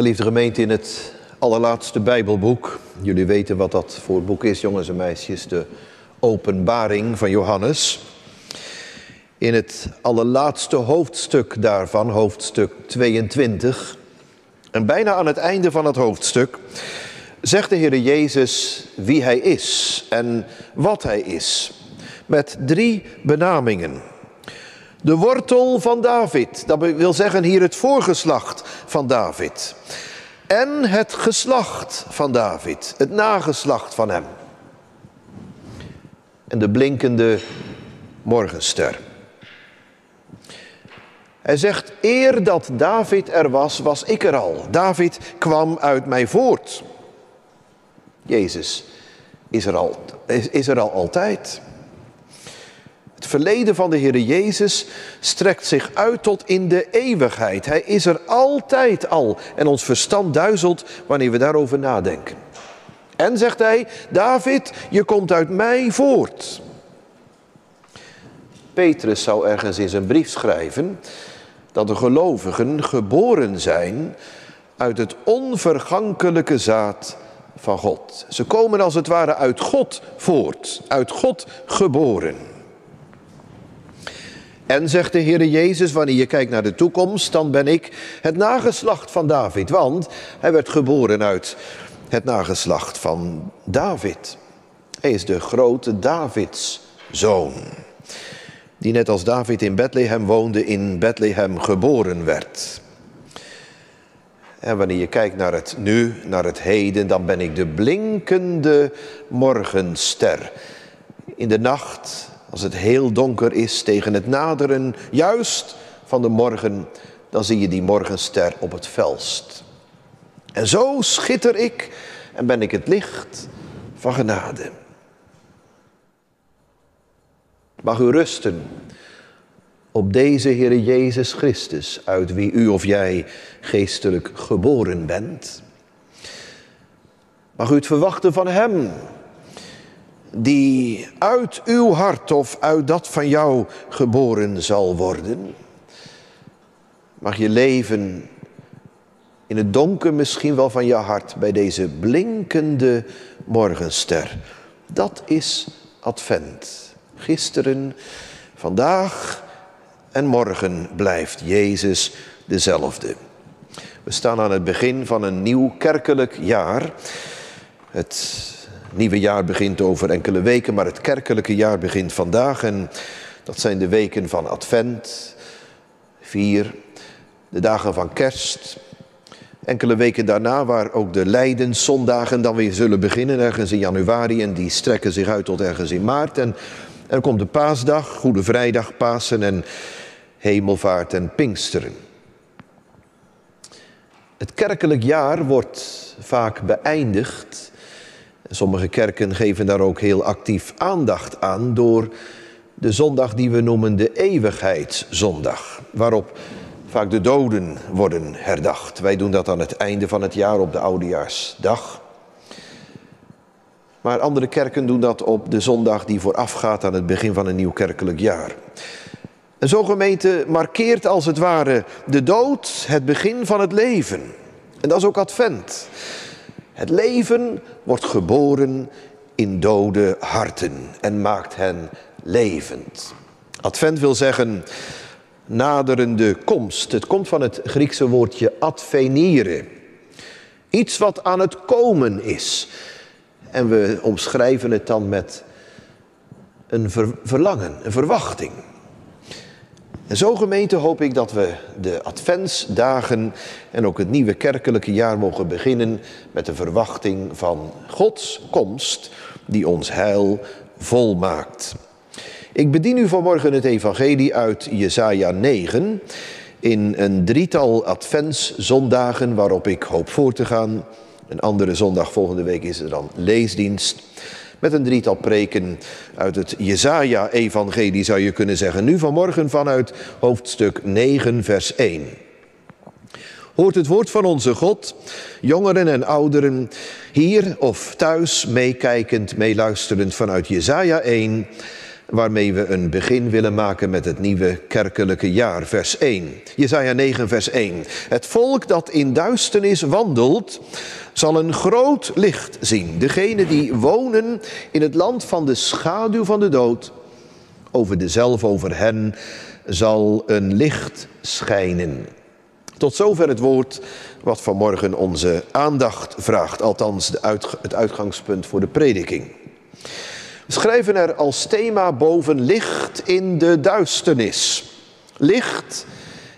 Geliefde gemeente, in het allerlaatste Bijbelboek. Jullie weten wat dat voor boek is, jongens en meisjes. De openbaring van Johannes. In het allerlaatste hoofdstuk daarvan, hoofdstuk 22. En bijna aan het einde van het hoofdstuk zegt de Heer Jezus wie Hij is en wat Hij is. Met drie benamingen. De wortel van David, dat wil zeggen hier het voorgeslacht van David. En het geslacht van David, het nageslacht van hem. En de blinkende morgenster. Hij zegt, eer dat David er was, was ik er al. David kwam uit mij voort. Jezus is er al, is er al altijd. Het verleden van de Heer Jezus strekt zich uit tot in de eeuwigheid. Hij is er altijd al en ons verstand duizelt wanneer we daarover nadenken. En zegt hij, David, je komt uit mij voort. Petrus zou ergens in zijn brief schrijven dat de gelovigen geboren zijn uit het onvergankelijke zaad van God. Ze komen als het ware uit God voort, uit God geboren. En zegt de Heer Jezus, wanneer je kijkt naar de toekomst, dan ben ik het nageslacht van David. Want hij werd geboren uit het nageslacht van David. Hij is de grote Davids zoon. Die net als David in Bethlehem woonde, in Bethlehem geboren werd. En wanneer je kijkt naar het nu, naar het heden, dan ben ik de blinkende morgenster. In de nacht als het heel donker is tegen het naderen, juist van de morgen, dan zie je die morgenster op het velst. En zo schitter ik en ben ik het licht van genade. Mag u rusten op deze Heer Jezus Christus, uit wie u of jij geestelijk geboren bent. Mag u het verwachten van Hem, die uit uw hart of uit dat van jou geboren zal worden. Mag je leven in het donker misschien wel van je hart bij deze blinkende morgenster. Dat is Advent. Gisteren, vandaag en morgen blijft Jezus dezelfde. We staan aan het begin van een nieuw kerkelijk jaar. Het nieuwe jaar begint over enkele weken, maar het kerkelijke jaar begint vandaag. En dat zijn de weken van Advent, vier, de dagen van kerst. Enkele weken daarna, waar ook de Leidenszondagen dan weer zullen beginnen, ergens in januari. En die strekken zich uit tot ergens in maart. En er komt de paasdag, Goede Vrijdag, Pasen en Hemelvaart en Pinksteren. Het kerkelijk jaar wordt vaak beëindigd Sommige kerken geven daar ook heel actief aandacht aan door de zondag die we noemen de eeuwigheidszondag, waarop vaak de doden worden herdacht. Wij doen dat aan het einde van het jaar op de oudejaarsdag. Maar andere kerken doen dat op de zondag die voorafgaat aan het begin van een nieuw kerkelijk jaar. En zo'n gemeente markeert als het ware de dood, het begin van het leven. En dat is ook advent. Het leven wordt geboren in dode harten en maakt hen levend. Advent wil zeggen naderende komst. Het komt van het Griekse woordje advenire. Iets wat aan het komen is. En we omschrijven het dan met een verlangen, een verwachting. En zo gemeente hoop ik dat we de adventsdagen en ook het nieuwe kerkelijke jaar mogen beginnen met de verwachting van Gods komst die ons heil volmaakt. Ik bedien u vanmorgen het evangelie uit Jesaja 9 in een drietal adventszondagen waarop ik hoop voor te gaan. Een andere zondag volgende week is er dan leesdienst met een drietal preken uit het Jezaja-evangelie zou je kunnen zeggen. Nu vanmorgen vanuit hoofdstuk 9, vers 1. Hoort het woord van onze God, jongeren en ouderen, hier of thuis meekijkend, meeluisterend vanuit Jezaja 1 waarmee we een begin willen maken met het nieuwe kerkelijke jaar. Vers 1. Jesaja 9, vers 1. Het volk dat in duisternis wandelt, zal een groot licht zien. Degenen die wonen in het land van de schaduw van de dood, over dezelfde, over hen, zal een licht schijnen. Tot zover het woord wat vanmorgen onze aandacht vraagt, althans het uitgangspunt voor de prediking. Schrijven er als thema boven licht in de duisternis. Licht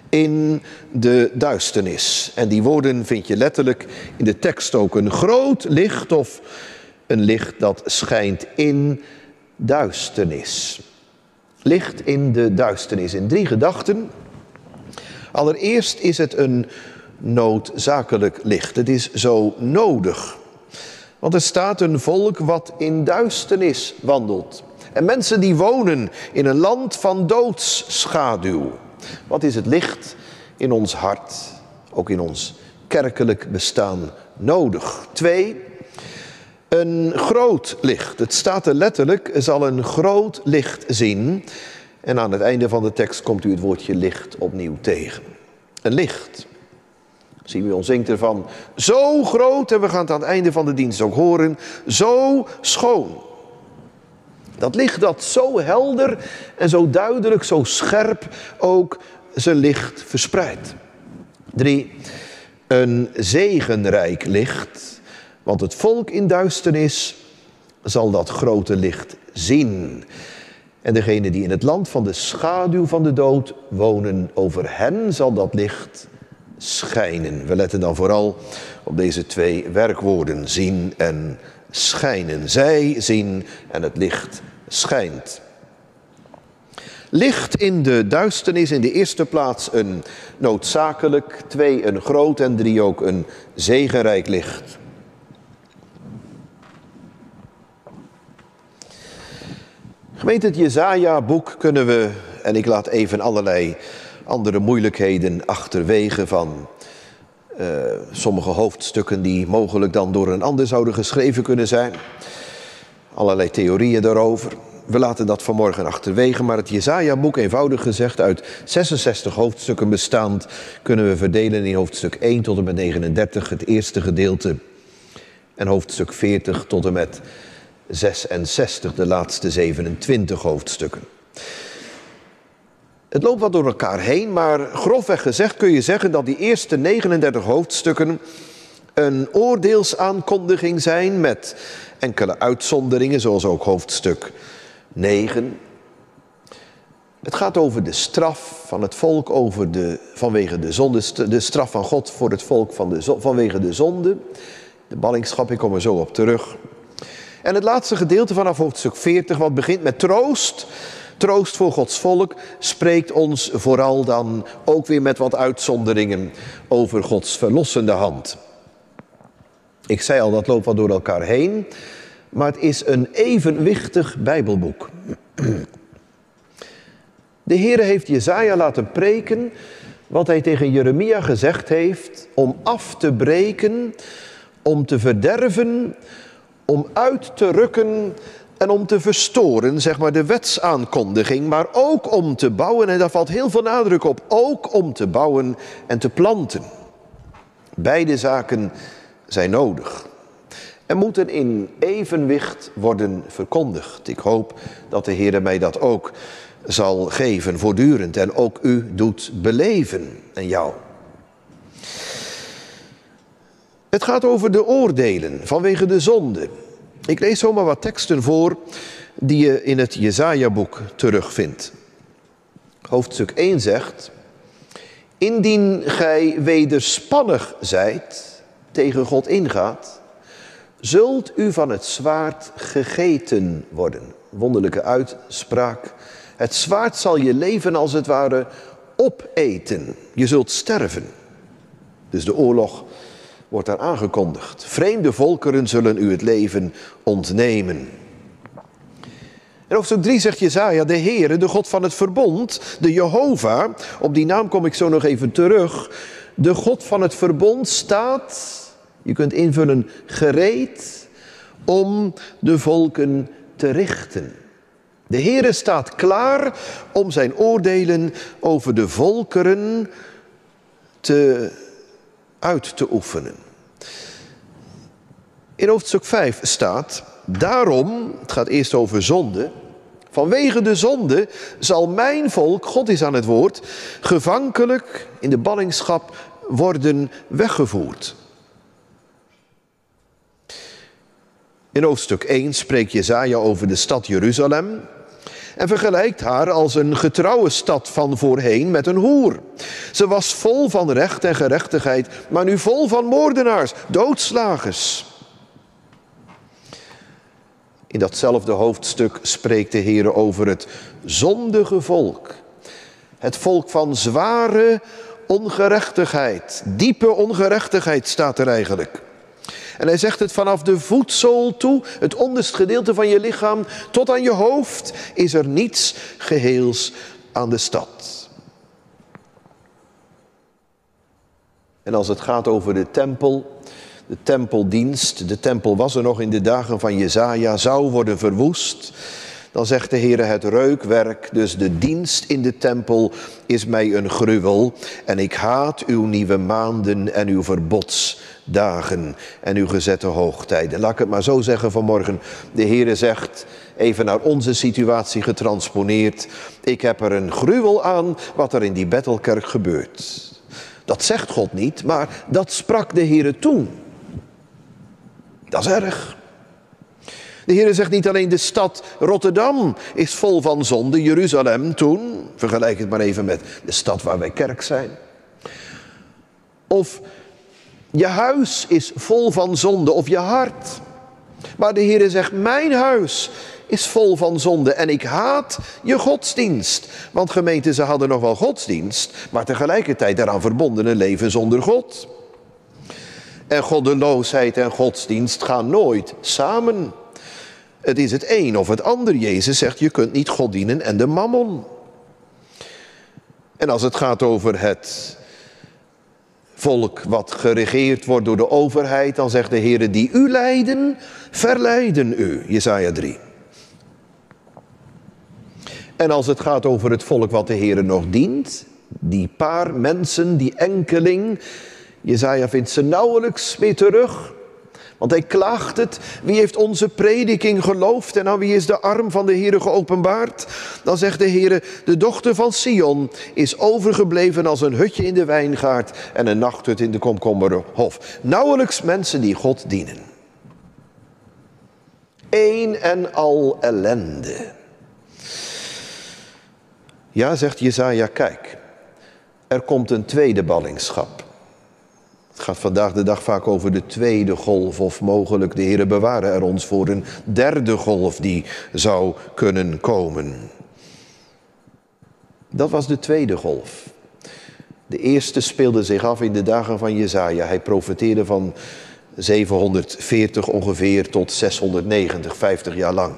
in de duisternis. En die woorden vind je letterlijk in de tekst ook. Een groot licht of een licht dat schijnt in duisternis. Licht in de duisternis. In drie gedachten. Allereerst is het een noodzakelijk licht. Het is zo nodig. Want er staat een volk wat in duisternis wandelt. En mensen die wonen in een land van doodsschaduw. Wat is het licht in ons hart, ook in ons kerkelijk bestaan nodig? Twee, een groot licht. Het staat er letterlijk, zal een groot licht zien. En aan het einde van de tekst komt u het woordje licht opnieuw tegen. Een licht. Simeon zingt ervan, zo groot, en we gaan het aan het einde van de dienst ook horen, zo schoon. Dat licht dat zo helder en zo duidelijk, zo scherp ook zijn licht verspreidt. Drie, een zegenrijk licht, want het volk in duisternis zal dat grote licht zien. En degene die in het land van de schaduw van de dood wonen, over hen zal dat licht schijnen. We letten dan vooral op deze twee werkwoorden, zien en schijnen. Zij zien en het licht schijnt. Licht in de duisternis in de eerste plaats een noodzakelijk, twee een groot en drie ook een zegenrijk licht. Gemeente het Jezaja-boek kunnen we, en ik laat even allerlei andere moeilijkheden achterwege van uh, sommige hoofdstukken die mogelijk dan door een ander zouden geschreven kunnen zijn. Allerlei theorieën daarover. We laten dat vanmorgen achterwege, maar het Jezaja-boek, eenvoudig gezegd, uit 66 hoofdstukken bestaand, kunnen we verdelen in hoofdstuk 1 tot en met 39, het eerste gedeelte, en hoofdstuk 40 tot en met 66, de laatste 27 hoofdstukken. Het loopt wat door elkaar heen, maar grofweg gezegd kun je zeggen dat die eerste 39 hoofdstukken een oordeelsaankondiging zijn met enkele uitzonderingen, zoals ook hoofdstuk 9. Het gaat over de straf van het volk over de, vanwege de zonde, de straf van God voor het volk van de, vanwege de zonde. De ballingschap, ik kom er zo op terug. En het laatste gedeelte vanaf hoofdstuk 40, wat begint met troost Troost voor Gods volk spreekt ons vooral dan ook weer met wat uitzonderingen over Gods verlossende hand. Ik zei al, dat loopt wat door elkaar heen, maar het is een evenwichtig Bijbelboek. De Heer heeft Jezaja laten preken wat hij tegen Jeremia gezegd heeft om af te breken, om te verderven, om uit te rukken en om te verstoren, zeg maar, de wetsaankondiging, maar ook om te bouwen, en daar valt heel veel nadruk op, ook om te bouwen en te planten. Beide zaken zijn nodig en moeten in evenwicht worden verkondigd. Ik hoop dat de Heer mij dat ook zal geven voortdurend en ook u doet beleven en jou. Het gaat over de oordelen vanwege de zonde. Ik lees zomaar wat teksten voor die je in het Jezaja-boek terugvindt. Hoofdstuk 1 zegt, indien gij wederspannig zijt, tegen God ingaat, zult u van het zwaard gegeten worden. Wonderlijke uitspraak. Het zwaard zal je leven als het ware opeten. Je zult sterven. Dus de oorlog wordt daar aangekondigd. Vreemde volkeren zullen u het leven ontnemen. En hoofdstuk 3 zegt Jezaja, de Heere, de God van het verbond, de Jehovah, op die naam kom ik zo nog even terug. De God van het verbond staat, je kunt invullen, gereed om de volken te richten. De Heere staat klaar om zijn oordelen over de volkeren te, uit te oefenen. In hoofdstuk 5 staat, daarom, het gaat eerst over zonde, vanwege de zonde zal mijn volk, God is aan het woord, gevankelijk in de ballingschap worden weggevoerd. In hoofdstuk 1 spreekt Jezaja over de stad Jeruzalem en vergelijkt haar als een getrouwe stad van voorheen met een hoer. Ze was vol van recht en gerechtigheid, maar nu vol van moordenaars, doodslagers. In datzelfde hoofdstuk spreekt de Heer over het zondige volk. Het volk van zware ongerechtigheid, diepe ongerechtigheid staat er eigenlijk. En hij zegt het vanaf de voetzool toe, het onderste gedeelte van je lichaam, tot aan je hoofd, is er niets geheels aan de stad. En als het gaat over de tempel, de tempeldienst, de tempel was er nog in de dagen van Jezaja, zou worden verwoest. Dan zegt de Heer, het reukwerk, dus de dienst in de tempel, is mij een gruwel. En ik haat uw nieuwe maanden en uw verbodsdagen en uw gezette hoogtijden. Laat ik het maar zo zeggen vanmorgen. De Heer zegt, even naar onze situatie getransponeerd. Ik heb er een gruwel aan wat er in die Bethelkerk gebeurt. Dat zegt God niet, maar dat sprak de Heer toen. Dat is erg. De Heer zegt niet alleen de stad Rotterdam is vol van zonde, Jeruzalem toen, vergelijk het maar even met de stad waar wij kerk zijn. Of je huis is vol van zonde, of je hart. Maar de Heer zegt, mijn huis is vol van zonde en ik haat je godsdienst. Want gemeenten, ze hadden nog wel godsdienst, maar tegelijkertijd daaraan verbonden een leven zonder God. En goddeloosheid en godsdienst gaan nooit samen. Het is het een of het ander. Jezus zegt, je kunt niet God dienen en de mammon. En als het gaat over het volk wat geregeerd wordt door de overheid, dan zegt de Heer, die u leiden, verleiden u. Jezaja 3. En als het gaat over het volk wat de Heer nog dient, die paar mensen, die enkeling, Jezaja vindt ze nauwelijks meer terug. Want hij klaagt het. Wie heeft onze prediking geloofd en aan wie is de arm van de Heer geopenbaard? Dan zegt de Heer, de dochter van Sion is overgebleven als een hutje in de wijngaard en een nachthut in de komkommerhof. Nauwelijks mensen die God dienen. Eén en al ellende. Ja, zegt Jezaja, kijk, er komt een tweede ballingschap. Gaat vandaag de dag vaak over de tweede golf of mogelijk de Heer bewaren er ons voor een derde golf die zou kunnen komen. Dat was de tweede golf. De eerste speelde zich af in de dagen van Jezaja. Hij profeteerde van 740 ongeveer tot 690, 50 jaar lang.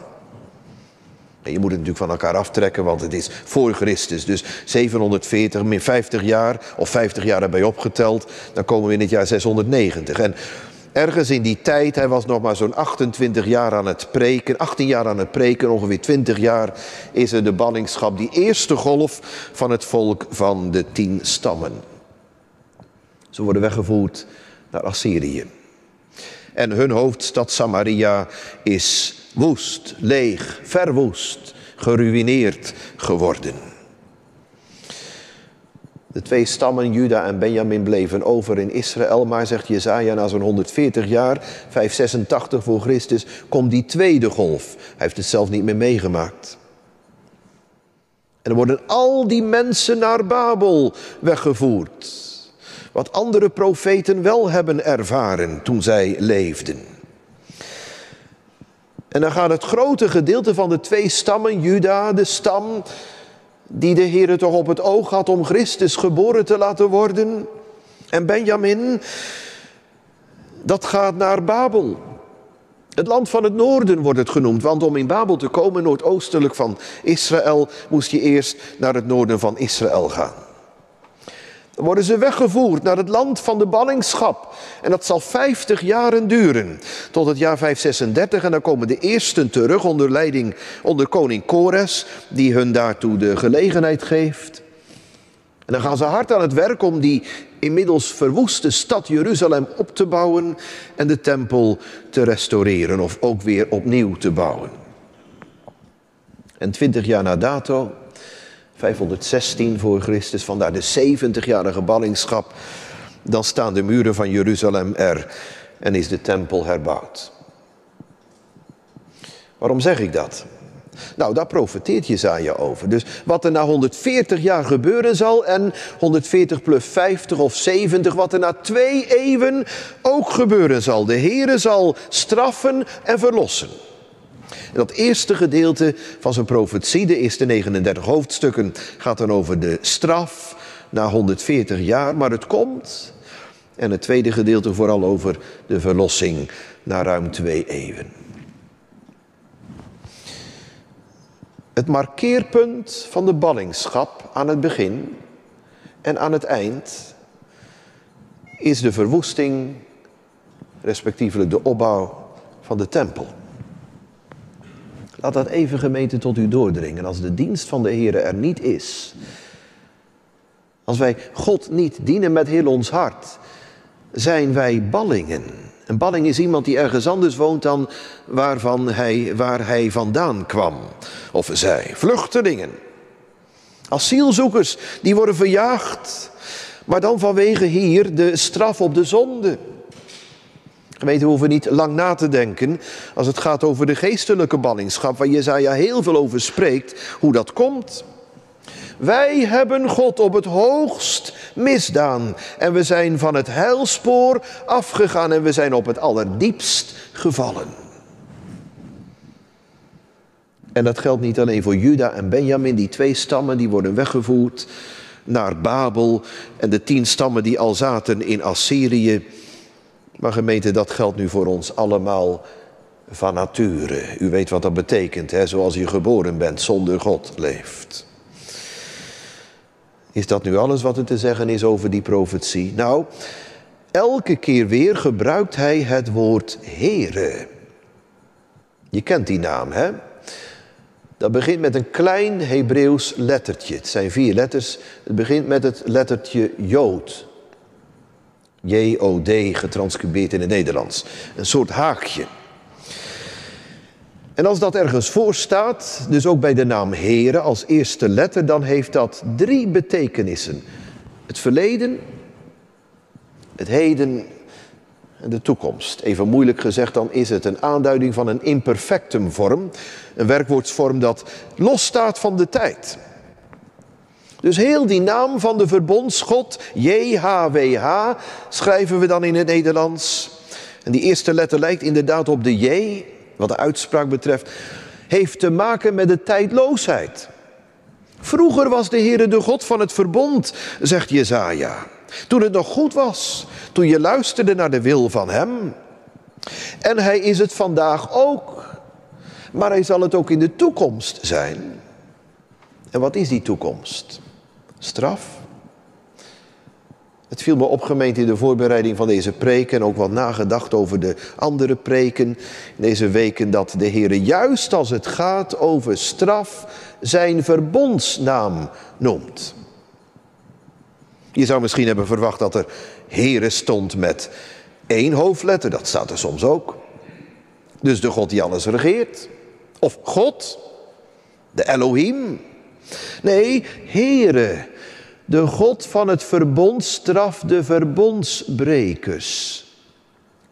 Je moet het natuurlijk van elkaar aftrekken, want het is voor Christus. Dus 740 min 50 jaar, of 50 jaar erbij opgeteld, dan komen we in het jaar 690. En ergens in die tijd, hij was nog maar zo'n 28 jaar aan het preken, 18 jaar aan het preken, ongeveer 20 jaar, is er de ballingschap, die eerste golf van het volk van de tien stammen. Ze worden weggevoerd naar Assyrië. En hun hoofdstad Samaria is woest, leeg, verwoest, geruineerd geworden. De twee stammen, Juda en Benjamin, bleven over in Israël. Maar, zegt Jezaja, na zo'n 140 jaar, 586 voor Christus, komt die tweede golf. Hij heeft het zelf niet meer meegemaakt. En er worden al die mensen naar Babel weggevoerd. Wat andere profeten wel hebben ervaren toen zij leefden. En dan gaat het grote gedeelte van de twee stammen, Juda, de stam die de Heer toch op het oog had om Christus geboren te laten worden, en Benjamin, dat gaat naar Babel. Het land van het noorden wordt het genoemd, want om in Babel te komen, noordoostelijk van Israël, moest je eerst naar het noorden van Israël gaan. Worden ze weggevoerd naar het land van de ballingschap. En dat zal 50 jaren duren, tot het jaar 536. En dan komen de eersten terug onder leiding onder koning Kores, die hun daartoe de gelegenheid geeft. En dan gaan ze hard aan het werk om die inmiddels verwoeste stad Jeruzalem op te bouwen en de tempel te restaureren of ook weer opnieuw te bouwen. En twintig jaar na dato, 516 voor Christus, vandaar de 70-jarige ballingschap, dan staan de muren van Jeruzalem er en is de tempel herbouwd. Waarom zeg ik dat? Nou, daar profeteert Jezaja over. Dus wat er na 140 jaar gebeuren zal en 140 plus 50 of 70, wat er na twee eeuwen ook gebeuren zal. De Heere zal straffen en verlossen. Dat eerste gedeelte van zijn profetie, de eerste 39 hoofdstukken, gaat dan over de straf na 140 jaar, maar het komt. En het tweede gedeelte vooral over de verlossing na ruim twee eeuwen. Het markeerpunt van de ballingschap aan het begin en aan het eind is de verwoesting, respectievelijk de opbouw van de tempel. Laat dat even gemeente tot u doordringen. Als de dienst van de Heer er niet is, als wij God niet dienen met heel ons hart, zijn wij ballingen. Een balling is iemand die ergens anders woont dan waarvan hij, waar hij vandaan kwam. Of zij, vluchtelingen. Asielzoekers, die worden verjaagd. Maar dan vanwege hier de straf op de zonde. Gemeente, we hoeven niet lang na te denken als het gaat over de geestelijke ballingschap, waar Jezaja heel veel over spreekt, hoe dat komt. Wij hebben God op het hoogst misdaan en we zijn van het heilspoor afgegaan en we zijn op het allerdiepst gevallen. En dat geldt niet alleen voor Juda en Benjamin, die twee stammen die worden weggevoerd naar Babel en de tien stammen die al zaten in Assyrië. Maar gemeente, dat geldt nu voor ons allemaal van nature. U weet wat dat betekent, hè? zoals je geboren bent, zonder God leeft. Is dat nu alles wat er te zeggen is over die profetie? Nou, elke keer weer gebruikt hij het woord Heere. Je kent die naam, hè? Dat begint met een klein Hebreeuws lettertje. Het zijn vier letters. Het begint met het lettertje Jood. J-O-D, getranscribeerd in het Nederlands. Een soort haakje. En als dat ergens voor staat, dus ook bij de naam Here als eerste letter, dan heeft dat drie betekenissen. Het verleden, het heden en de toekomst. Even moeilijk gezegd, dan is het een aanduiding van een imperfectumvorm. Een werkwoordsvorm dat losstaat van de tijd. Dus heel die naam van de verbondsgod, JHWH, schrijven we dan in het Nederlands. En die eerste letter lijkt inderdaad op de J, wat de uitspraak betreft, heeft te maken met de tijdloosheid. Vroeger was de Heere de God van het verbond, zegt Jezaja. Toen het nog goed was, toen je luisterde naar de wil van Hem. En Hij is het vandaag ook. Maar Hij zal het ook in de toekomst zijn. En wat is die toekomst? Straf? Het viel me op, gemeente, in de voorbereiding van deze preken en ook wat nagedacht over de andere preken in deze weken, dat de Heer juist als het gaat over straf zijn verbondsnaam noemt. Je zou misschien hebben verwacht dat er Heere stond met één hoofdletter, dat staat er soms ook. Dus de God die alles regeert. Of God, de Elohim. Nee, Heere, de God van het verbond straft de verbondsbrekers.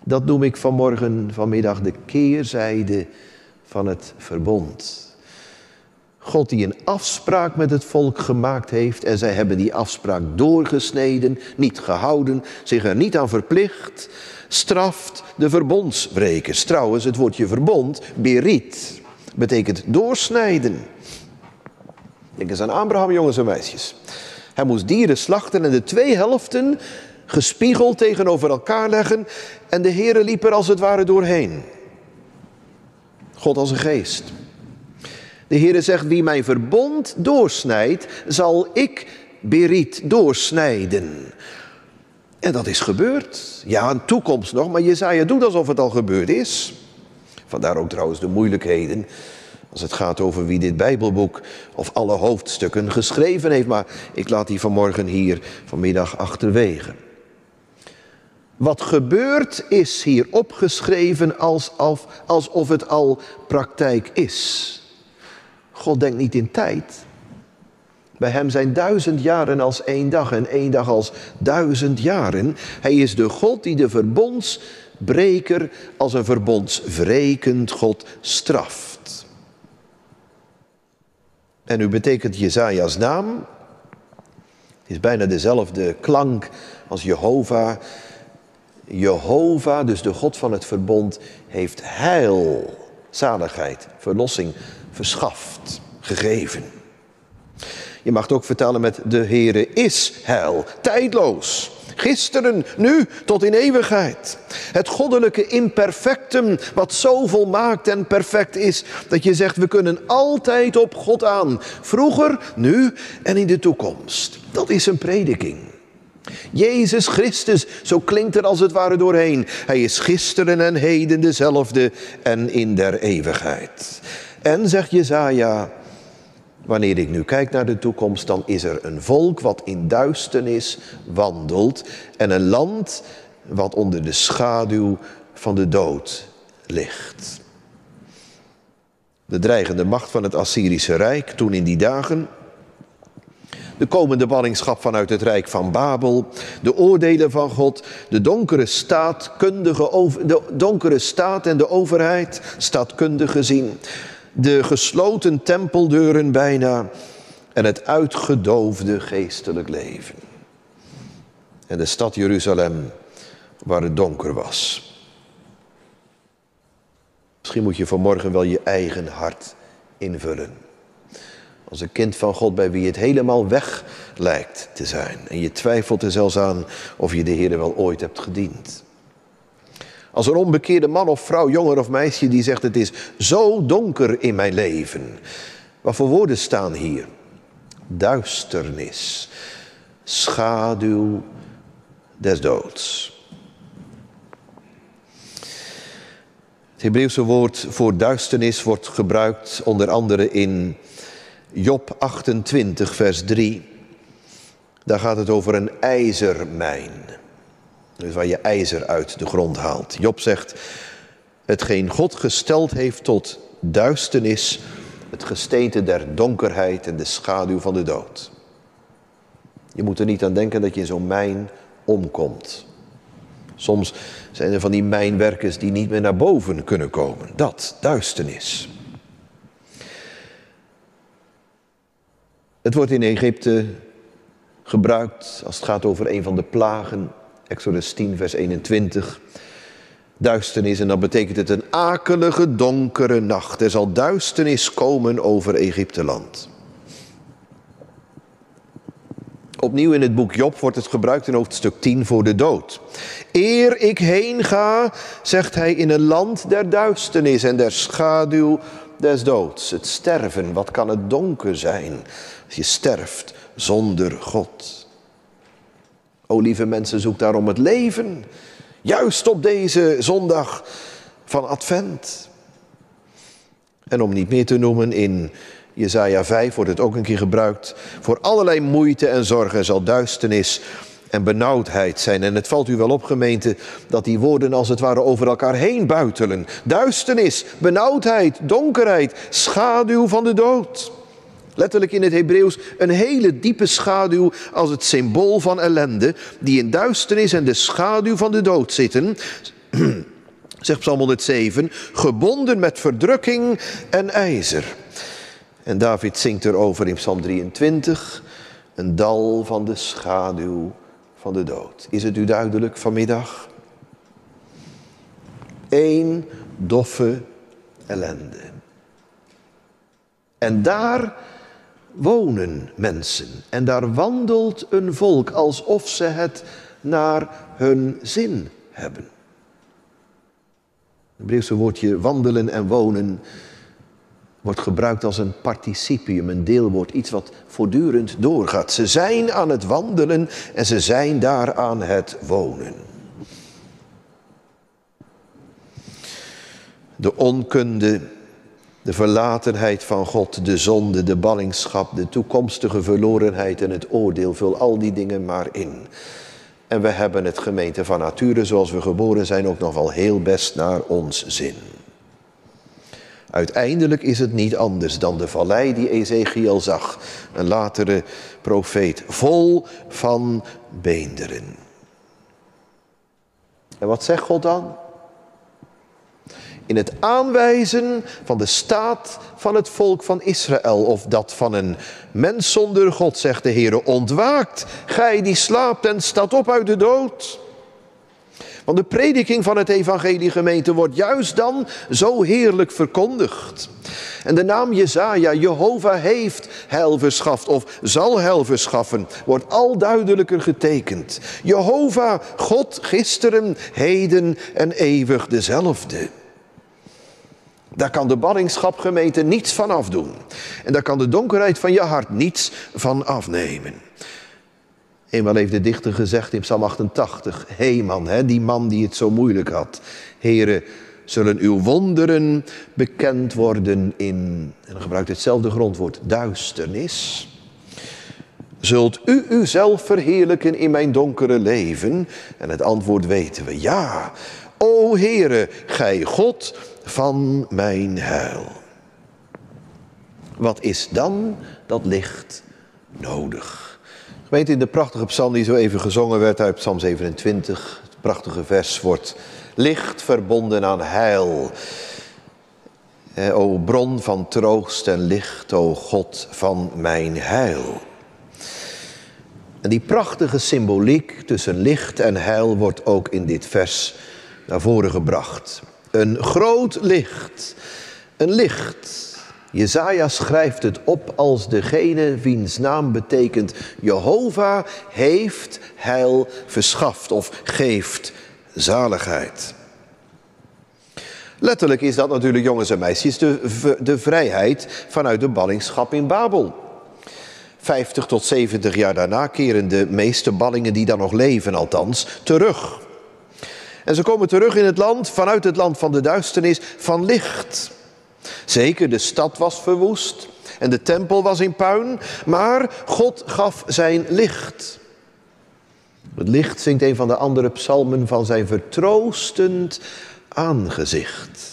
Dat noem ik vanmorgen, vanmiddag de keerzijde van het verbond. God die een afspraak met het volk gemaakt heeft en zij hebben die afspraak doorgesneden, niet gehouden, zich er niet aan verplicht, straft de verbondsbrekers. Trouwens, het woordje verbond, berit, betekent doorsnijden. Denk eens aan Abraham, jongens en meisjes. Hij moest dieren slachten en de twee helften gespiegeld tegenover elkaar leggen en de Heere liep er als het ware doorheen. God als een geest. De Heere zegt, wie mijn verbond doorsnijdt, zal ik Berit doorsnijden. En dat is gebeurd. Ja, een toekomst nog, maar Jezaja doet alsof het al gebeurd is. Vandaar ook trouwens de moeilijkheden als het gaat over wie dit Bijbelboek of alle hoofdstukken geschreven heeft. Maar ik laat die vanmorgen hier vanmiddag achterwege. Wat gebeurt is hier opgeschreven alsof, alsof het al praktijk is. God denkt niet in tijd. Bij hem zijn duizend jaren als één dag en één dag als duizend jaren. Hij is de God die de verbondsbreker als een verbondsvrekend God straft. En nu betekent Jezaja's naam, het is bijna dezelfde klank als Jehovah. Jehovah, dus de God van het verbond, heeft heil, zaligheid, verlossing verschaft, gegeven. Je mag het ook vertalen met de Heere is heil, tijdloos. Gisteren, nu, tot in eeuwigheid. Het goddelijke imperfectum, wat zo volmaakt en perfect is, dat je zegt, we kunnen altijd op God aan. Vroeger, nu en in de toekomst. Dat is een prediking. Jezus Christus, zo klinkt er als het ware doorheen. Hij is gisteren en heden dezelfde en in der eeuwigheid. En zegt Jezaja, wanneer ik nu kijk naar de toekomst, dan is er een volk wat in duisternis wandelt en een land wat onder de schaduw van de dood ligt. De dreigende macht van het Assyrische Rijk toen in die dagen de komende ballingschap vanuit het Rijk van Babel, de oordelen van God, de donkere staatkundige, de donkere staat en de overheid, staatkundig gezien, de gesloten tempeldeuren bijna en het uitgedoofde geestelijk leven. En de stad Jeruzalem waar het donker was. Misschien moet je vanmorgen wel je eigen hart invullen. Als een kind van God bij wie het helemaal weg lijkt te zijn. En je twijfelt er zelfs aan of je de Heer wel ooit hebt gediend. Als een onbekeerde man of vrouw, jonger of meisje die zegt het is zo donker in mijn leven. Wat voor woorden staan hier? Duisternis, schaduw des doods. Het Hebreeuwse woord voor duisternis wordt gebruikt onder andere in Job 28, vers 3. Daar gaat het over een ijzermijn. Dus waar je ijzer uit de grond haalt. Job zegt, hetgeen God gesteld heeft tot duisternis, het gesteente der donkerheid en de schaduw van de dood. Je moet er niet aan denken dat je in zo'n mijn omkomt. Soms zijn er van die mijnwerkers die niet meer naar boven kunnen komen. Dat, duisternis. Het wordt in Egypte gebruikt als het gaat over een van de plagen. Exodus 10, vers 21. Duisternis en dan betekent het een akelige, donkere nacht. Er zal duisternis komen over Egypteland. Opnieuw in het boek Job wordt het gebruikt in hoofdstuk 10 voor de dood. Eer ik heen ga, zegt hij, in een land der duisternis en der schaduw des doods. Het sterven, wat kan het donker zijn als je sterft zonder God. O lieve mensen, zoek daarom het leven, juist op deze zondag van Advent. En om niet meer te noemen, in Jesaja 5 wordt het ook een keer gebruikt. Voor allerlei moeite en zorgen zal duisternis en benauwdheid zijn. En het valt u wel op, gemeente, dat die woorden als het ware over elkaar heen buitelen. Duisternis, benauwdheid, donkerheid, schaduw van de dood. Letterlijk in het Hebreeuws een hele diepe schaduw als het symbool van ellende, die in duisternis en de schaduw van de dood zitten. Zegt Psalm 107, gebonden met verdrukking en ijzer. En David zingt erover in Psalm 23, een dal van de schaduw van de dood. Is het u duidelijk vanmiddag? Eén doffe ellende. En daar wonen mensen. En daar wandelt een volk alsof ze het naar hun zin hebben. Het Hebreeuwse woordje wandelen en wonen wordt gebruikt als een participium, een deelwoord, iets wat voortdurend doorgaat. Ze zijn aan het wandelen en ze zijn daar aan het wonen. De onkunde, de verlatenheid van God, de zonde, de ballingschap, de toekomstige verlorenheid en het oordeel, vul al die dingen maar in. En we hebben het gemeente van nature zoals we geboren zijn ook nog wel heel best naar ons zin. Uiteindelijk is het niet anders dan de vallei die Ezekiel zag, een latere profeet, vol van beenderen. En wat zegt God dan? In het aanwijzen van de staat van het volk van Israël of dat van een mens zonder God, zegt de Heer, ontwaakt, gij die slaapt en staat op uit de dood. Want de prediking van het evangelie gemeente wordt juist dan zo heerlijk verkondigd. En de naam Jezaja, Jehovah heeft heil verschaft of zal heil verschaffen, wordt al duidelijker getekend. Jehovah, God gisteren, heden en eeuwig dezelfde. Daar kan de ballingschap gemeente niets van afdoen. En daar kan de donkerheid van je hart niets van afnemen. Eenmaal heeft de dichter gezegd in Psalm 88, Heeman, hè, die man die het zo moeilijk had. Heren, zullen uw wonderen bekend worden in, en dan gebruikt hetzelfde grondwoord, duisternis. Zult u uzelf verheerlijken in mijn donkere leven? En het antwoord weten we, ja. O Heere, gij God van mijn heil. Wat is dan dat licht nodig? Weet in de prachtige psalm die zo even gezongen werd uit Psalm 27, het prachtige vers wordt licht verbonden aan heil. O bron van troost en licht, o God van mijn heil. En die prachtige symboliek tussen licht en heil wordt ook in dit vers naar voren gebracht. Een groot licht, een licht Jezaja schrijft het op als degene wiens naam betekent Jehovah heeft heil verschaft of geeft zaligheid. Letterlijk is dat natuurlijk, jongens en meisjes, de, de vrijheid vanuit de ballingschap in Babel. 50 tot 70 jaar daarna keren de meeste ballingen die dan nog leven althans terug. En ze komen terug in het land, vanuit het land van de duisternis, van licht. Zeker, de stad was verwoest en de tempel was in puin, maar God gaf zijn licht. Het licht zingt een van de andere psalmen van zijn vertroostend aangezicht.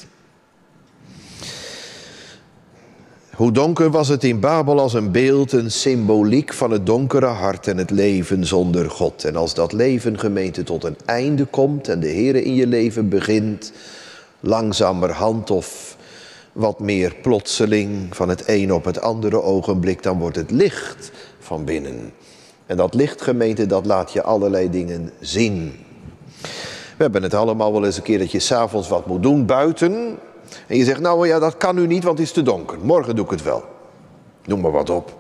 Hoe donker was het in Babel als een beeld, een symboliek van het donkere hart en het leven zonder God. En als dat leven gemeente tot een einde komt en de Heer in je leven begint, langzamerhand of wat meer plotseling van het een op het andere ogenblik, dan wordt het licht van binnen. En dat lichtgemeente, dat laat je allerlei dingen zien. We hebben het allemaal wel eens een keer dat je s'avonds wat moet doen buiten. En je zegt, nou ja, dat kan nu niet, want het is te donker. Morgen doe ik het wel. Noem maar wat op.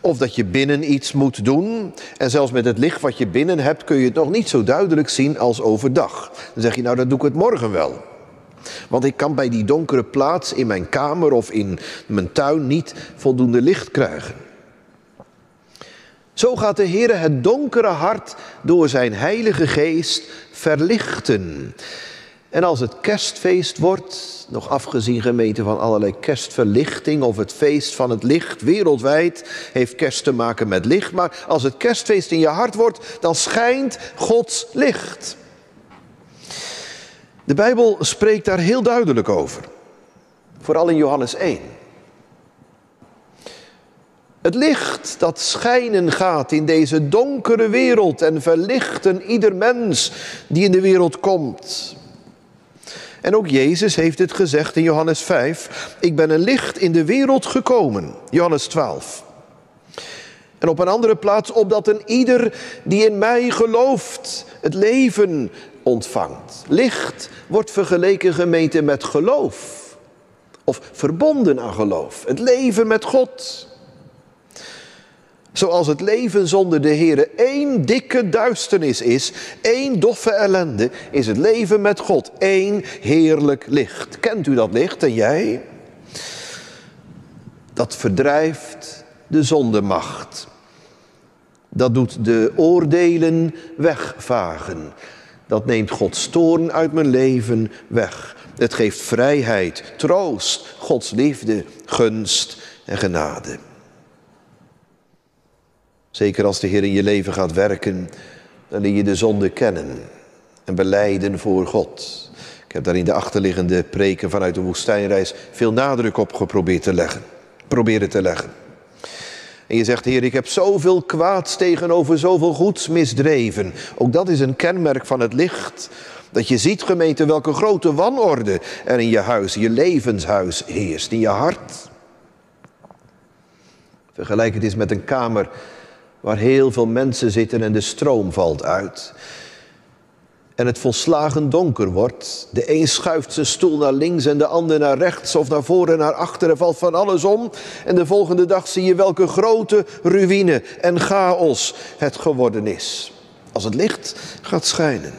Of dat je binnen iets moet doen. En zelfs met het licht wat je binnen hebt kun je het nog niet zo duidelijk zien als overdag. Dan zeg je, nou dan doe ik het morgen wel. Want ik kan bij die donkere plaats in mijn kamer of in mijn tuin niet voldoende licht krijgen. Zo gaat de Heer het donkere hart door zijn heilige geest verlichten. En als het kerstfeest wordt, nog afgezien gemeente van allerlei kerstverlichting of het feest van het licht wereldwijd heeft kerst te maken met licht, maar als het kerstfeest in je hart wordt, dan schijnt Gods licht. De Bijbel spreekt daar heel duidelijk over. Vooral in Johannes 1. Het licht dat schijnen gaat in deze donkere wereld en verlichten ieder mens die in de wereld komt. En ook Jezus heeft het gezegd in Johannes 5. Ik ben een licht in de wereld gekomen. Johannes 12. En op een andere plaats, opdat een ieder die in mij gelooft het leven ontvangt. Licht wordt vergeleken gemeente met geloof. Of verbonden aan geloof. Het leven met God. Zoals het leven zonder de Heer één dikke duisternis is, één doffe ellende, is het leven met God één heerlijk licht. Kent u dat licht en jij? Dat verdrijft de zondemacht. Dat doet de oordelen wegvagen. Dat neemt Gods toorn uit mijn leven weg. Het geeft vrijheid, troost, Gods liefde, gunst en genade. Zeker als de Heer in je leven gaat werken, dan leer je de zonde kennen en beleiden voor God. Ik heb daar in de achterliggende preken vanuit de woestijnreis veel nadruk op geprobeerd te leggen. Proberen te leggen. En je zegt, Heer, ik heb zoveel kwaads tegenover zoveel goeds misdreven. Ook dat is een kenmerk van het licht. Dat je ziet, gemeente, welke grote wanorde er in je huis, je levenshuis heerst, in je hart. Vergelijk het eens met een kamer waar heel veel mensen zitten en de stroom valt uit. En het volslagen donker wordt. De een schuift zijn stoel naar links en de ander naar rechts of naar voren en naar achteren. Valt van alles om. En de volgende dag zie je welke grote ruïne en chaos het geworden is. Als het licht gaat schijnen.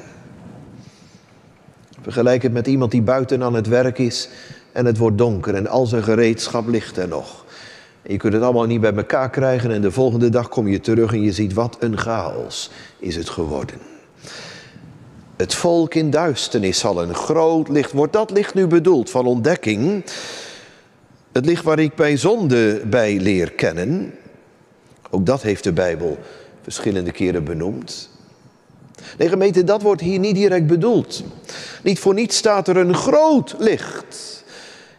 Vergelijk het met iemand die buiten aan het werk is en het wordt donker en al zijn gereedschap ligt er nog. Je kunt het allemaal niet bij elkaar krijgen en de volgende dag kom je terug en je ziet wat een chaos is het geworden. Het volk in duisternis zal een groot licht. Wordt dat licht nu bedoeld van ontdekking? Het licht waar ik bij zonde bij leer kennen. Ook dat heeft de Bijbel verschillende keren benoemd. Nee, gemeente, dat wordt hier niet direct bedoeld. Niet voor niets staat er een groot licht.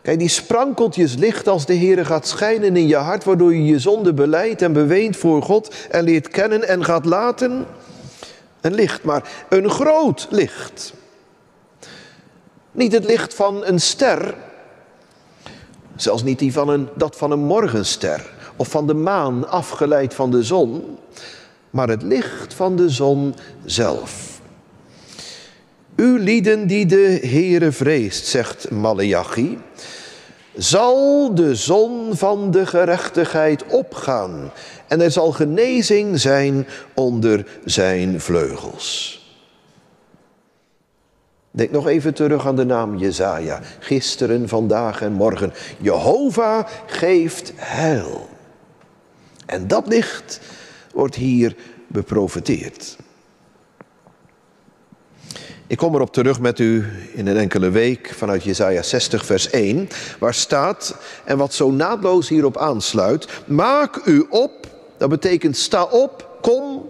Kijk, die sprankeltjes licht als de Heer gaat schijnen in je hart, waardoor je je zonde beleidt en beweent voor God en leert kennen en gaat laten. Een licht, maar een groot licht. Niet het licht van een ster, zelfs niet die van een, dat van een morgenster of van de maan afgeleid van de zon, maar het licht van de zon zelf. U lieden die de Heere vreest, zegt Malachi, zal de zon van de gerechtigheid opgaan en er zal genezing zijn onder zijn vleugels. Denk nog even terug aan de naam Jezaja. Gisteren, vandaag en morgen. Jehovah geeft heil. En dat licht wordt hier beprofeteerd. Ik kom erop terug met u in een enkele week vanuit Jesaja 60 vers 1, waar staat, en wat zo naadloos hierop aansluit, maak u op, dat betekent sta op, kom,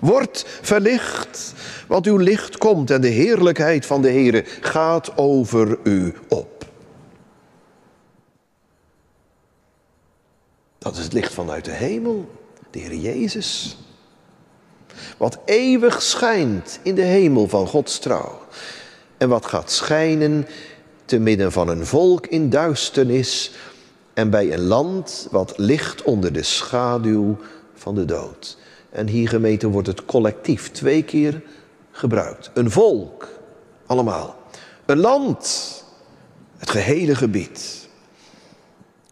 word verlicht, want uw licht komt en de heerlijkheid van de Heere gaat over u op. Dat is het licht vanuit de hemel, de Heer Jezus wat eeuwig schijnt in de hemel van Gods trouw. En wat gaat schijnen te midden van een volk in duisternis en bij een land wat ligt onder de schaduw van de dood. En hier gemeten wordt het collectief twee keer gebruikt. Een volk, allemaal. Een land, het gehele gebied.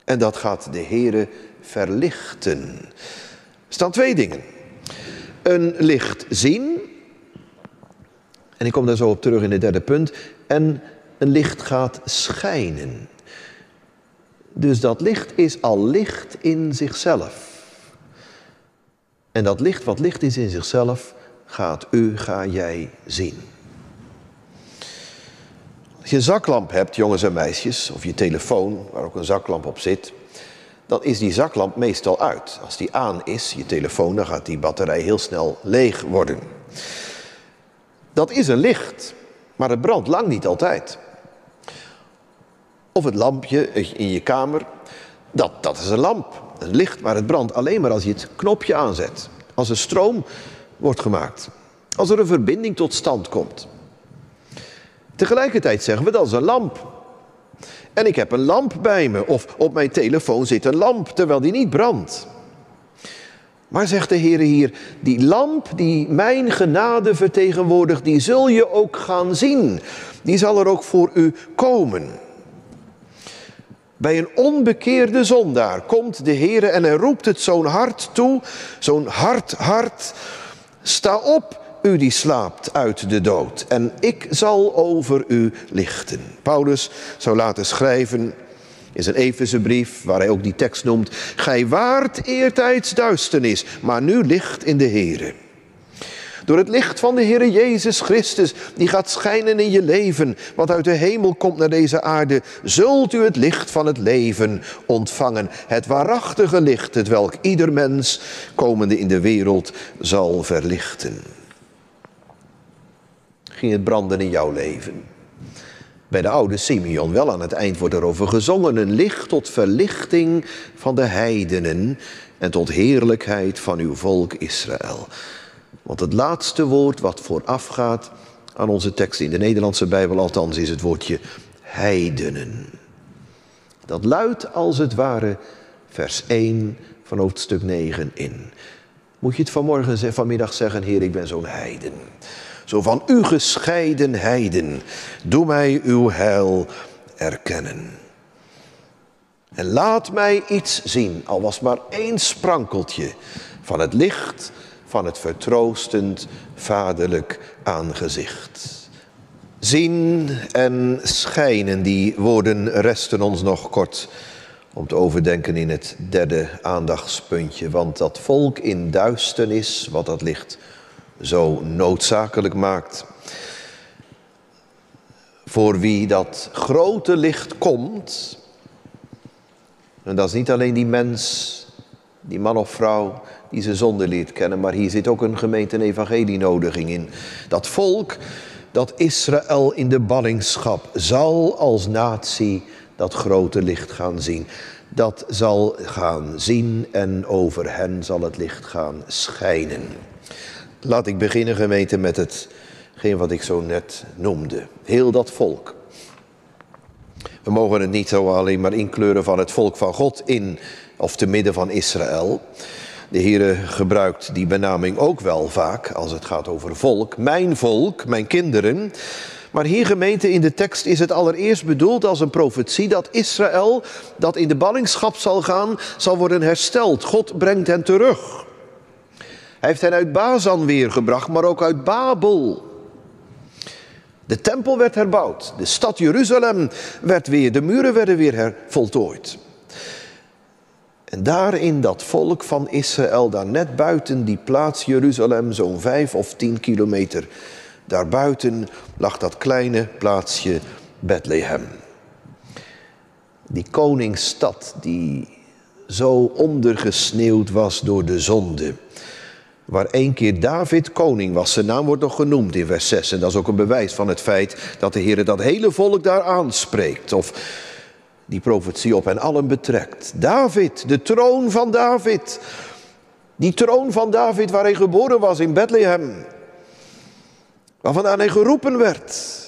En dat gaat de Heere verlichten. Er staan twee dingen een licht zien. En ik kom daar zo op terug in het derde punt. En een licht gaat schijnen. Dus dat licht is al licht in zichzelf. En dat licht wat licht is in zichzelf, gaat u, ga jij zien. Als je een zaklamp hebt, jongens en meisjes, of je telefoon, waar ook een zaklamp op zit, dan is die zaklamp meestal uit. Als die aan is, je telefoon, dan gaat die batterij heel snel leeg worden. Dat is een licht, maar het brandt lang niet altijd. Of het lampje in je kamer, dat, dat is een lamp, een licht, maar het brandt alleen maar als je het knopje aanzet. Als er stroom wordt gemaakt. Als er een verbinding tot stand komt. Tegelijkertijd zeggen we dat is een lamp. En ik heb een lamp bij me. Of op mijn telefoon zit een lamp terwijl die niet brandt. Maar zegt de Heer hier, die lamp die mijn genade vertegenwoordigt, die zul je ook gaan zien. Die zal er ook voor u komen. Bij een onbekeerde zondaar komt de Heer en hij roept het zo'n hart toe, zo'n hart, hart. Sta op, u die slaapt uit de dood, en ik zal over u lichten. Paulus zou laten schrijven In zijn Efeze brief, waar hij ook die tekst noemt, gij waart eertijds duisternis, maar nu licht in de Here. Door het licht van de Heer Jezus Christus, die gaat schijnen in je leven, wat uit de hemel komt naar deze aarde, zult u het licht van het leven ontvangen. Het waarachtige licht, het welk ieder mens komende in de wereld zal verlichten. Ging het branden in jouw leven? Bij de oude Simeon wel aan het eind wordt erover gezongen. Een licht tot verlichting van de heidenen en tot heerlijkheid van uw volk Israël. Want het laatste woord wat voorafgaat aan onze tekst in de Nederlandse Bijbel althans is het woordje heidenen. Dat luidt als het ware vers 1 van hoofdstuk 9 in. Moet je het vanmorgen, vanmiddag zeggen, Heer, ik ben zo'n heiden. Zo van u gescheiden heiden, doe mij uw heil erkennen. En laat mij iets zien, al was maar één sprankeltje van het licht van het vertroostend vaderlijk aangezicht. Zien en schijnen, die woorden resten ons nog kort om te overdenken in het derde aandachtspuntje. Want dat volk in duisternis, wat dat licht zo noodzakelijk maakt. Voor wie dat grote licht komt, en dat is niet alleen die mens, die man of vrouw die zijn zonde leert kennen, maar hier zit ook een gemeente evangelienodiging in. Dat volk, dat Israël in de ballingschap zal als natie dat grote licht gaan zien. Dat zal gaan zien en over hen zal het licht gaan schijnen. Laat ik beginnen gemeente met hetgeen wat ik zo net noemde. Heel dat volk. We mogen het niet zo alleen maar inkleuren van het volk van God in of te midden van Israël. De Heere gebruikt die benaming ook wel vaak als het gaat over volk. Mijn volk, mijn kinderen. Maar hier gemeente in de tekst is het allereerst bedoeld als een profetie dat Israël, dat in de ballingschap zal gaan, zal worden hersteld. God brengt hen terug. Heeft hen uit Bazan weergebracht, maar ook uit Babel. De tempel werd herbouwd, de stad Jeruzalem werd weer, de muren werden weer voltooid. En daar in dat volk van Israël, daar net buiten die plaats Jeruzalem, zo'n vijf of tien kilometer daarbuiten, lag dat kleine plaatsje Bethlehem. Die koningsstad die zo ondergesneeuwd was door de zonde. Waar één keer David koning was. Zijn naam wordt nog genoemd in vers 6. En dat is ook een bewijs van het feit dat de Heer dat hele volk daar aanspreekt. Of die profetie op hen allen betrekt. David, de troon van David. Die troon van David waar hij geboren was in Bethlehem. Waarvandaan hij geroepen werd.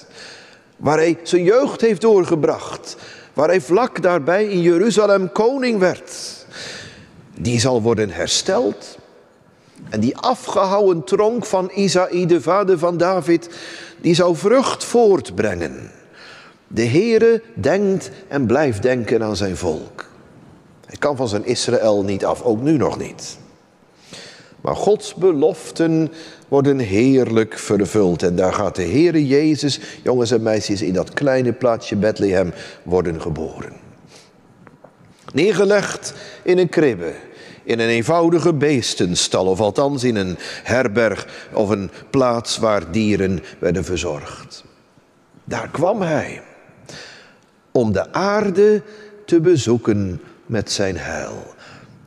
Waar hij zijn jeugd heeft doorgebracht. Waar hij vlak daarbij in Jeruzalem koning werd. Die zal worden hersteld. En die afgehouwen tronk van Isaïe, de vader van David, die zou vrucht voortbrengen. De Heere denkt en blijft denken aan zijn volk. Hij kan van zijn Israël niet af, ook nu nog niet. Maar Gods beloften worden heerlijk vervuld. En daar gaat de Heere Jezus, jongens en meisjes, in dat kleine plaatsje Bethlehem worden geboren. Neergelegd in een kribbe, in een eenvoudige beestenstal, of althans in een herberg of een plaats waar dieren werden verzorgd. Daar kwam hij om de aarde te bezoeken met zijn heil.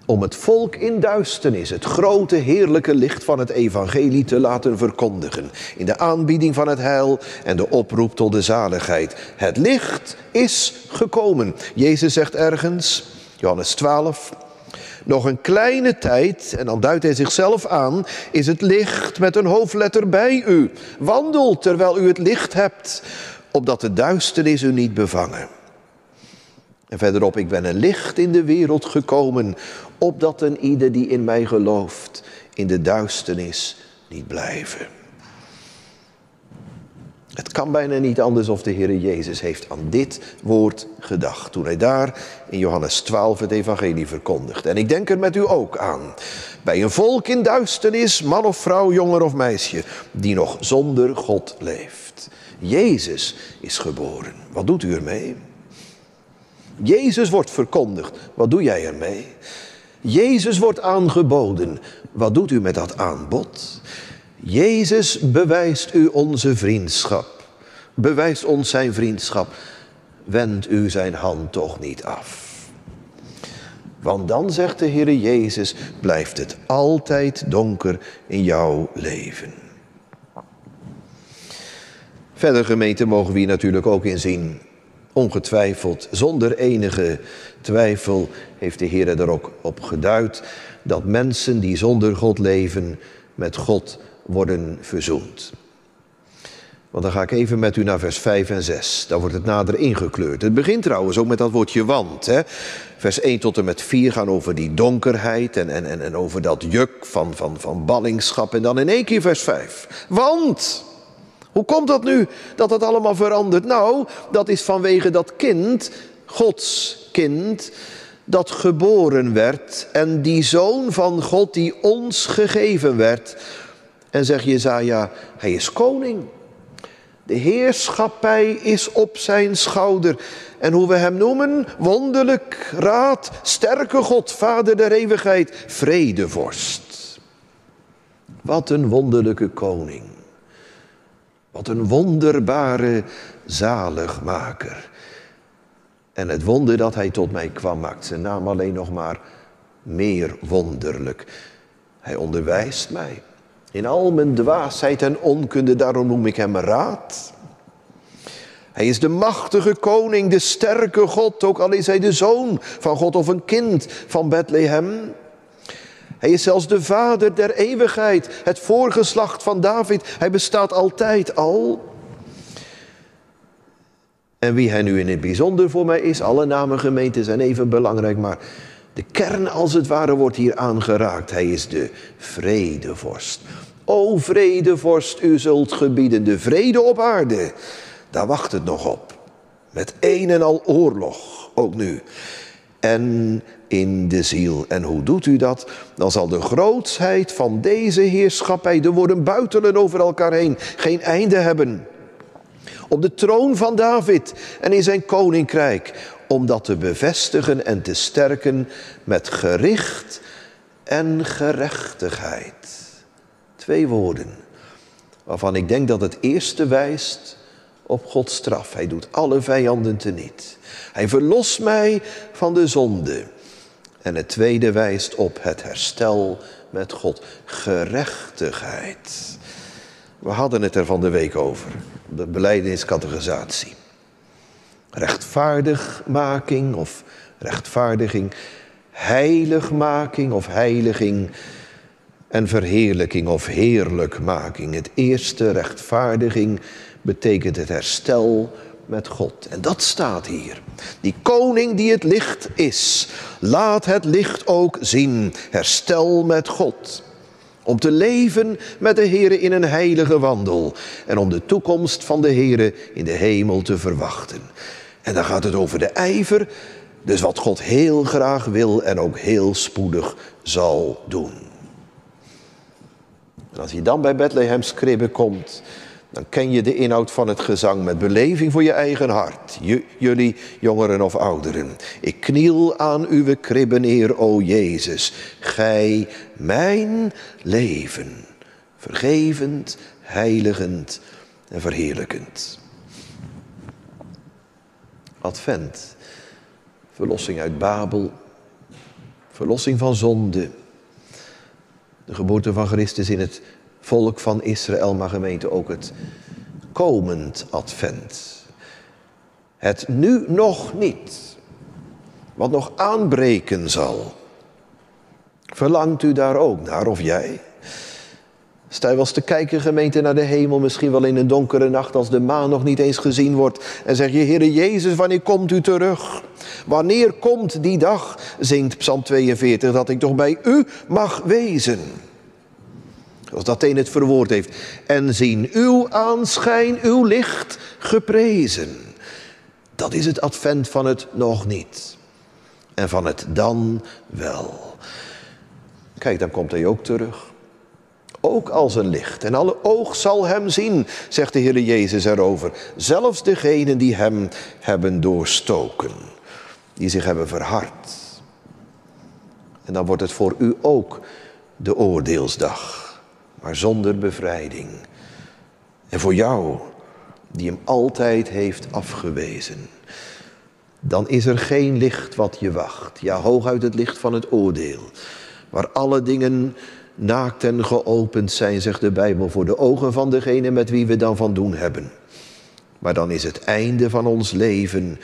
Om het volk in duisternis het grote heerlijke licht van het evangelie te laten verkondigen. In de aanbieding van het heil en de oproep tot de zaligheid. Het licht is gekomen. Jezus zegt ergens, Johannes 12, nog een kleine tijd, en dan duidt hij zichzelf aan, is het licht met een hoofdletter bij u. Wandel terwijl u het licht hebt, opdat de duisternis u niet bevangen. En verderop, ik ben een licht in de wereld gekomen, opdat een ieder die in mij gelooft, in de duisternis niet blijven. Het kan bijna niet anders of de Heer Jezus heeft aan dit woord gedacht. Toen hij daar in Johannes 12 het evangelie verkondigt. En ik denk er met u ook aan. Bij een volk in duisternis, man of vrouw, jonger of meisje, die nog zonder God leeft. Jezus is geboren. Wat doet u ermee? Jezus wordt verkondigd. Wat doe jij ermee? Jezus wordt aangeboden. Wat doet u met dat aanbod? Jezus bewijst u onze vriendschap. Bewijst ons zijn vriendschap. Wend u zijn hand toch niet af. Want dan zegt de Heer Jezus, blijft het altijd donker in jouw leven. Verder gemeente mogen we hier natuurlijk ook in zien. Ongetwijfeld, zonder enige twijfel heeft de Heer er ook op geduid dat mensen die zonder God leven met God worden verzoend. Want dan ga ik even met u naar vers 5 en 6. Daar wordt het nader ingekleurd. Het begint trouwens ook met dat woordje want. Hè? Vers 1 tot en met 4 gaan over die donkerheid en, en, en over dat juk van, van, van ballingschap. En dan in één keer vers 5. Want, hoe komt dat nu dat dat allemaal verandert? Nou, dat is vanwege dat kind, Gods kind, dat geboren werd. En die zoon van God die ons gegeven werd. En zeg Jezaja, hij is koning. De heerschappij is op zijn schouder. En hoe we hem noemen, wonderlijk raad, sterke God, vader der eeuwigheid, vredevorst. Wat een wonderlijke koning. Wat een wonderbare zaligmaker. En het wonder dat hij tot mij kwam maakt zijn naam alleen nog maar meer wonderlijk. Hij onderwijst mij. In al mijn dwaasheid en onkunde, daarom noem ik hem raad. Hij is de machtige koning, de sterke God, ook al is hij de zoon van God of een kind van Bethlehem. Hij is zelfs de vader der eeuwigheid, het voorgeslacht van David. Hij bestaat altijd al. En wie hij nu in het bijzonder voor mij is, alle namen gemeenten zijn even belangrijk, maar de kern als het ware wordt hier aangeraakt. Hij is de vredevorst. O vredevorst, u zult gebieden de vrede op aarde. Daar wacht het nog op. Met een en al oorlog, ook nu. En in de ziel. En hoe doet u dat? Dan zal de grootsheid van deze heerschappij, de woorden buitelen over elkaar heen, geen einde hebben. Op de troon van David en in zijn koninkrijk, om dat te bevestigen en te sterken met gericht en gerechtigheid. Twee woorden waarvan ik denk dat het eerste wijst op Gods straf. Hij doet alle vijanden teniet. Hij verlost mij van de zonde. En het tweede wijst op het herstel met God. Gerechtigheid. We hadden het er van de week over. De beleidingscategorisatie. Rechtvaardigmaking of rechtvaardiging. Heiligmaking of heiliging. En verheerlijking of heerlijkmaking. Het eerste rechtvaardiging betekent het herstel met God. En dat staat hier. Die koning die het licht is, laat het licht ook zien. Herstel met God. Om te leven met de Heer in een heilige wandel. En om de toekomst van de Heer in de hemel te verwachten. En dan gaat het over de ijver. Dus wat God heel graag wil en ook heel spoedig zal doen. En als je dan bij Bethlehem's kribbe komt, dan ken je de inhoud van het gezang met beleving voor je eigen hart. jullie jongeren of ouderen. Ik kniel aan uw kribben, Heer, o Jezus. Gij mijn leven, vergevend, heiligend en verheerlijkend. Advent, verlossing uit Babel, verlossing van zonde, de geboorte van Christus in het volk van Israël, maar gemeente ook het komend advent. Het nu nog niet, wat nog aanbreken zal. Verlangt u daar ook naar, of jij? Sta je wel eens te kijken, gemeente, naar de hemel, misschien wel in een donkere nacht als de maan nog niet eens gezien wordt. En zeg je, Heere Jezus, wanneer komt u terug? Wanneer komt die dag, zingt Psalm 42, dat ik toch bij u mag wezen? Zoals dat een het verwoord heeft. En zien uw aanschijn, uw licht geprezen. Dat is het advent van het nog niet. En van het dan wel. Kijk, dan komt hij ook terug. Ook als een licht. En alle oog zal hem zien, zegt de Heer Jezus erover. Zelfs degenen die hem hebben doorstoken. die zich hebben verhard. En dan wordt het voor u ook de oordeelsdag, maar zonder bevrijding. En voor jou, die hem altijd heeft afgewezen, dan is er geen licht wat je wacht. Ja, hooguit het licht van het oordeel, waar alle dingen naakt en geopend zijn, zegt de Bijbel, voor de ogen van degene met wie we dan van doen hebben. Maar dan is het einde van ons leven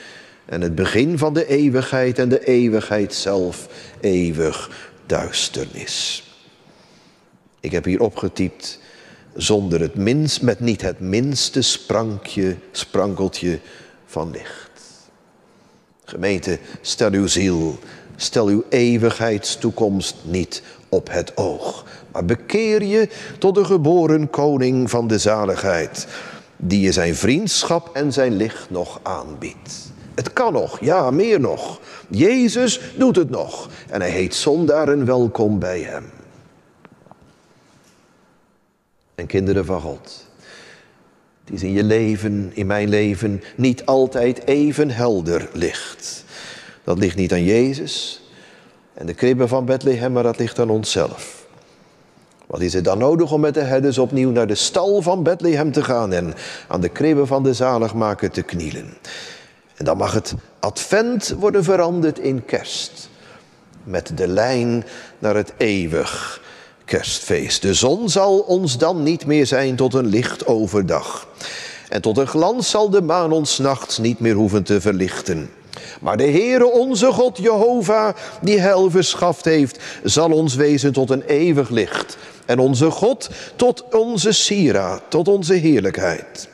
en het begin van de eeuwigheid en de eeuwigheid zelf eeuwig duisternis. Ik heb hier opgetypt zonder het minst, met niet het minste sprankje, sprankeltje van licht. Gemeente, stel uw ziel, stel uw eeuwigheidstoekomst niet op het oog. Maar bekeer je tot de geboren koning van de zaligheid, die je zijn vriendschap en zijn licht nog aanbiedt. Het kan nog, ja, meer nog. Jezus doet het nog en hij heet zondaren welkom bij hem. En kinderen van God, het is in je leven, in mijn leven, niet altijd even helder licht. Dat ligt niet aan Jezus en de kribben van Bethlehem, maar dat ligt aan onszelf. Wat is het dan nodig om met de herders opnieuw naar de stal van Bethlehem te gaan en aan de kribben van de zaligmaker te knielen? En dan mag het advent worden veranderd in kerst. Met de lijn naar het eeuwig kerstfeest. De zon zal ons dan niet meer zijn tot een licht overdag. En tot een glans zal de maan ons nachts niet meer hoeven te verlichten. Maar de Heere onze God Jehovah, die hel verschaft heeft, zal ons wezen tot een eeuwig licht. En onze God tot onze sieraad, tot onze heerlijkheid.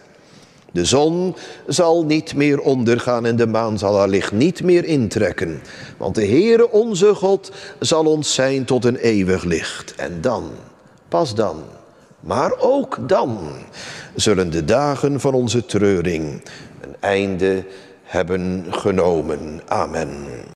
De zon zal niet meer ondergaan en de maan zal haar licht niet meer intrekken. Want de Heere onze God zal ons zijn tot een eeuwig licht. En dan, pas dan, maar ook dan zullen de dagen van onze treuring een einde hebben genomen. Amen.